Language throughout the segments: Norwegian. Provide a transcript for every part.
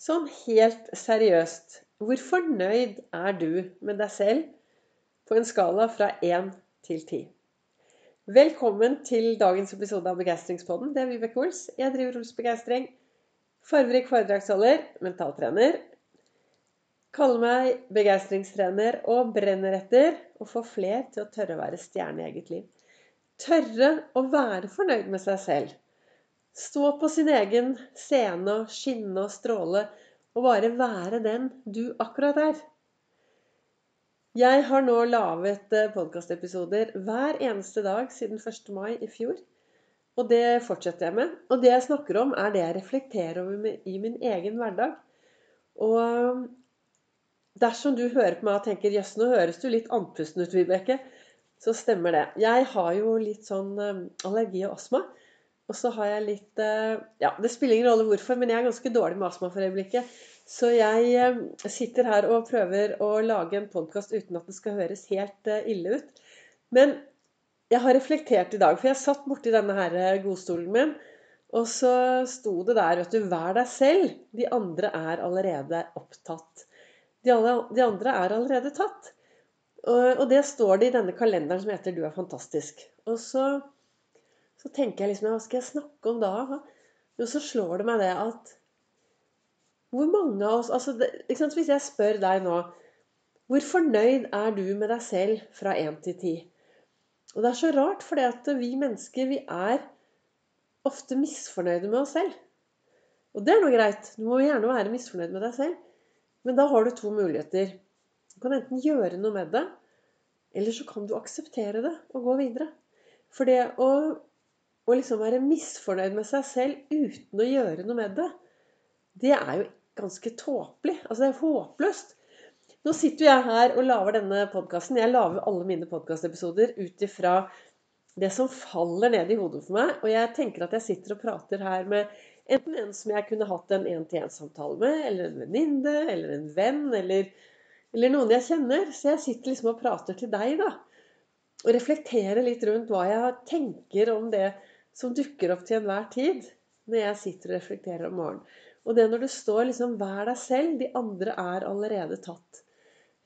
Sånn helt seriøst, hvor fornøyd er du med deg selv på en skala fra 1 til 10? Velkommen til dagens episode av Begeistringspodden. Det er Vibeke Ols. Jeg driver Ols Begeistring. Farverik foredragsholder, mentaltrener. Kaller meg begeistringstrener og brenner etter å få fler til å tørre å være stjerne i eget liv. Tørre å være fornøyd med seg selv. Stå på sin egen scene og skinne og stråle og bare være den du akkurat er. Jeg har nå laget eh, podkastepisoder hver eneste dag siden 1. mai i fjor. Og det fortsetter jeg med. Og det jeg snakker om, er det jeg reflekterer over i min egen hverdag. Og dersom du hører på meg og tenker 'jøss, nå høres du litt andpusten ut', Vibeke', så stemmer det. Jeg har jo litt sånn eh, allergi og astma. Og så har jeg litt eh, Ja, det spiller ingen rolle hvorfor, men jeg er ganske dårlig med astma for øyeblikket. Så jeg eh, sitter her og prøver å lage en podkast uten at det skal høres helt eh, ille ut. Men jeg har reflektert i dag, for jeg satt borti denne her godstolen min. Og så sto det der, vet du, vær deg selv. De andre er allerede opptatt. De, alle, de andre er allerede tatt. Og, og, det står det i denne kalenderen som heter 'Du er fantastisk'. Og så så tenker jeg liksom Hva skal jeg snakke om da? Jo, så slår det meg det at Hvor mange av oss altså, Hvis jeg spør deg nå Hvor fornøyd er du med deg selv fra 1 til 10? Og det er så rart, for vi mennesker vi er ofte misfornøyde med oss selv. Og det er noe greit. Du må gjerne være misfornøyd med deg selv. Men da har du to muligheter. Du kan enten gjøre noe med det, eller så kan du akseptere det og gå videre. For det å å liksom være misfornøyd med seg selv uten å gjøre noe med det, det er jo ganske tåpelig. Altså, det er håpløst. Nå sitter jeg her og lager denne podkasten. Jeg lager alle mine podkastepisoder ut ifra det som faller ned i hodet for meg. Og jeg tenker at jeg sitter og prater her med enten en som jeg kunne hatt en én-til-én-samtale med, eller en venninne, eller en venn, eller, eller, noen jeg kjenner. Så jeg sitter liksom og prater til deg, da. Og reflektere litt rundt hva jeg tenker om det som dukker opp til enhver tid når jeg sitter og reflekterer om morgenen. Og det når det står liksom 'vær deg selv', de andre er allerede tatt.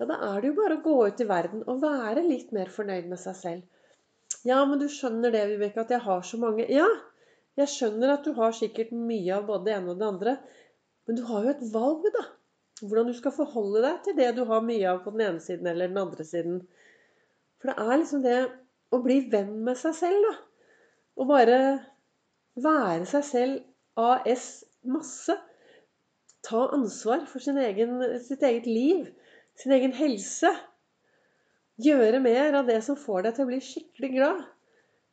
Ja, da er det jo bare å gå ut i verden og være litt mer fornøyd med seg selv. Ja, men du skjønner det, Vibeke, at jeg har så mange Ja, jeg skjønner at du har sikkert mye av både det ene og det andre. Men du har jo et valg, da. Hvordan du skal forholde deg til det du har mye av på den ene siden eller den andre siden. For det er liksom det å bli venn med seg selv, da. Å bare være seg selv AS masse. Ta ansvar for egen, sitt eget liv, sin egen helse. Gjøre mer av det som får deg til å bli skikkelig glad.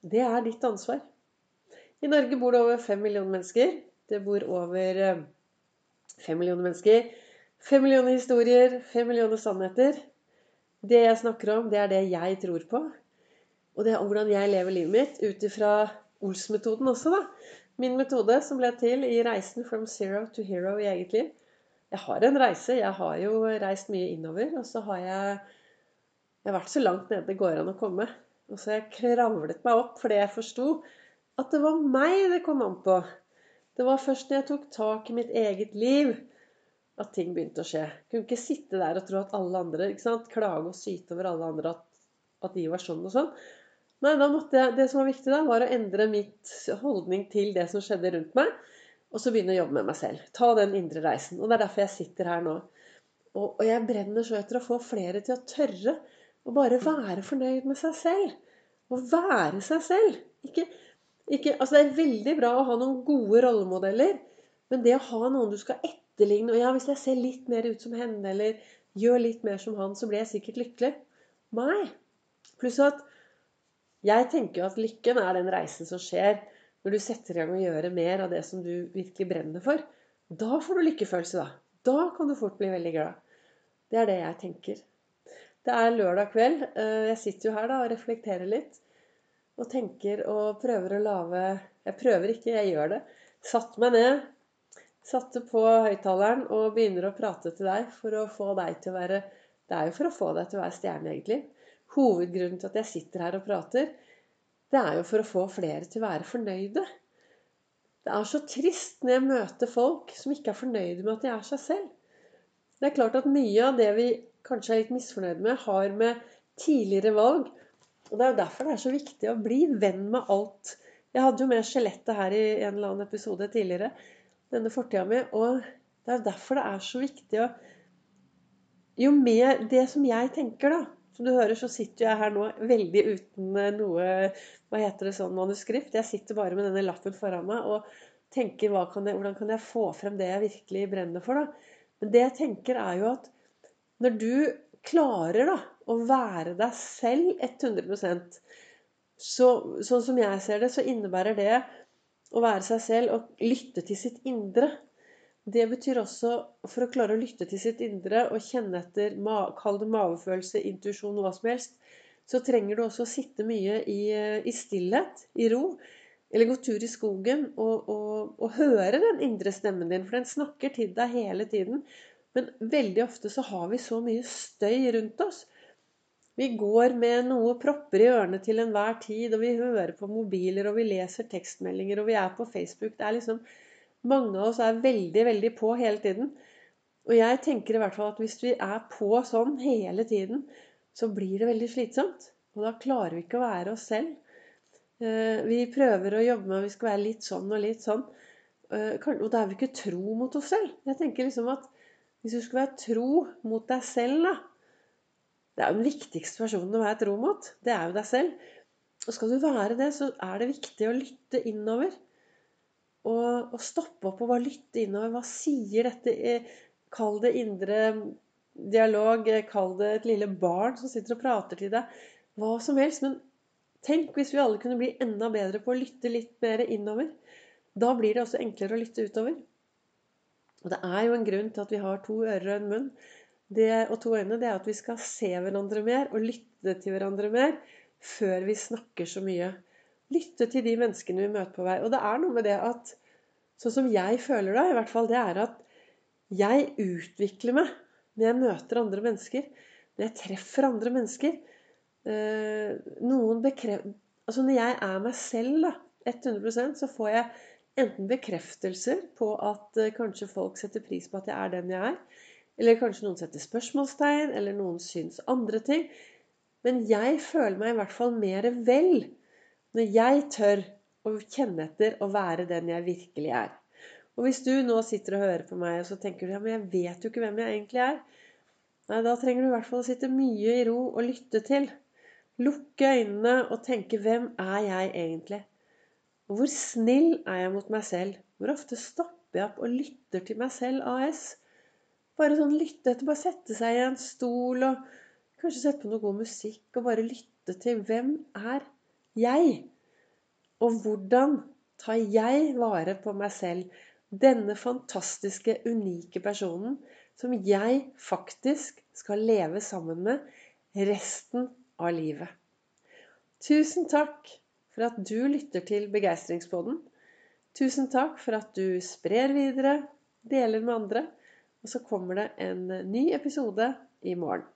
Det er ditt ansvar. I Norge bor det over fem millioner mennesker. Det bor over eh, fem millioner mennesker. Fem millioner historier, fem millioner sannheter. Det jeg snakker om, det er det jeg tror på. Og det er hvordan jeg lever livet mitt ut ifra Ols-metoden også, da. Min metode som ble til i reisen from zero to hero i eget liv. Jeg har en reise. Jeg har jo reist mye innover. Og så har jeg, jeg har vært så langt nede det går an å komme. Og så har jeg kravlet meg opp fordi jeg forsto at det var meg det kom an på. Det var først når jeg tok tak i mitt eget liv, at ting begynte å skje. Kunne ikke sitte der og tro at alle andre ikke sant? Klage og syte over alle andre at, at de var sånn og sånn. Nei, da måtte jeg, Det som var viktig da, var å endre mitt holdning til det som skjedde rundt meg. Og så begynne å jobbe med meg selv. Ta den indre reisen. Og det er derfor jeg sitter her nå. Og, og jeg brenner så etter å få flere til å tørre å bare være fornøyd med seg selv. Å være seg selv. Ikke, ikke, altså det er veldig bra å ha noen gode rollemodeller, men det å ha noen du skal etterligne og ja, Hvis jeg ser litt mer ut som henne, eller gjør litt mer som han, så blir jeg sikkert lykkelig. Nei. Pluss at jeg tenker jo at lykken er den reisen som skjer når du setter i gang å gjøre mer av det som du virkelig brenner for. Da får du lykkefølelse, da. Da kan du fort bli veldig glad. Det er det jeg tenker. Det er lørdag kveld. Eh, jeg sitter jo her da og reflekterer litt. Og tenker og prøver å lage Jeg prøver ikke, jeg gjør det. Satt meg ned, satte på høyttaleren og begynner å prate til deg for å få deg til å være Det er jo for å få deg til å være stjerne, egentlig. Hovedgrunnen til at jeg sitter her og prater, det er jo for å få flere til å være fornøyde. Det er så trist når jeg møter folk som ikke er fornøyde med at de er seg selv. Det er klart at mye av det vi kanskje er litt misfornøyde med, har med tidligere valg Og det er jo derfor det er så viktig å bli venn med alt. Jeg hadde jo med skjelettet her i en eller annen episode tidligere. Denne fortida mi. Og det er derfor det er så viktig å Jo mer Det som jeg tenker, da Som du hører, så sitter jeg her nå veldig uten noe Hva heter det sånn manuskript? Jeg sitter bare med denne lappen foran meg og tenker kan jeg, hvordan kan jeg få frem det jeg virkelig brenner for, da? Men det jeg tenker, er jo at når du klarer da, å være deg selv 100% så, Sånn som jeg ser det, så innebærer det å være seg selv og lytte til sitt indre. Det betyr også, for å klare å lytte til sitt indre og kjenne etter, kall det mavefølelse, intuisjon, hva som helst, så trenger du også å sitte mye i, i stillhet, i ro. Eller gå tur i skogen og, og, og, høre den indre stemmen din, for den snakker til deg hele tiden. Men veldig ofte så har vi så mye støy rundt oss. Vi går med noe propper i ørene til enhver tid, og vi hører på mobiler, og vi leser tekstmeldinger, og vi er på Facebook. Det er liksom Mange av oss er veldig, veldig på hele tiden. Og jeg tenker i hvert fall at hvis vi er på sånn hele tiden, så blir det veldig slitsomt. Og da klarer vi ikke å være oss selv. Eh, vi prøver å jobbe med at vi skal være litt sånn og litt sånn. Eh, og da er vi ikke tro mot oss selv. Jeg tenker liksom at hvis du skal være tro mot deg selv, da Det er jo den viktigste personen å være tro mot. Det er jo deg selv. Og skal du være det, så er det viktig å lytte innover. Og, og stoppe opp og bare lytte innover. Hva sier dette? Kall det indre dialog. Kall det et lille barn som sitter og prater til deg. Hva som helst. Men tenk hvis vi alle kunne bli enda bedre på å lytte litt mer innover. Da blir det også enklere å lytte utover. Og det er jo en grunn til at vi har to ører og en munn det, og to øyne. Det er at vi skal se hverandre mer og lytte til hverandre mer før vi snakker så mye. Lytte til de menneskene vi møter på vei. Og det er noe med det at Sånn som jeg føler det, i hvert fall, det er at jeg utvikler meg når jeg møter andre mennesker. Når jeg treffer andre mennesker. Eh, noen bekreft... Altså når jeg er meg selv, da, 100% så får jeg enten bekreftelser på at uh, kanskje folk setter pris på at jeg er den jeg er. Eller kanskje noen setter spørsmålstegn, eller noen syns andre ting. Men jeg føler meg i hvert fall mer vel når jeg tør å kjenne etter og være den jeg virkelig er. Og hvis du nå sitter og hører på meg, og så tenker du ja, men jeg vet jo ikke hvem jeg egentlig er. Nei, da trenger du i hvert fall å sitte mye i ro og lytte til. Lukke øynene og tenke hvem er jeg egentlig? Og hvor snill er jeg mot meg selv? Hvor ofte stopper jeg opp og lytter til meg selv AS? Bare sånn lytte etter, bare sette seg i en stol og kanskje sette på noe god musikk og bare lytte til hvem er jeg? Og hvordan tar jeg vare på meg selv? Denne fantastiske, unike personen som jeg faktisk skal leve sammen med resten av livet. Tusen takk for at du lytter til Begeistringspodden. Tusen takk for at du sprer videre, deler med andre. Og så kommer det en ny episode i morgen.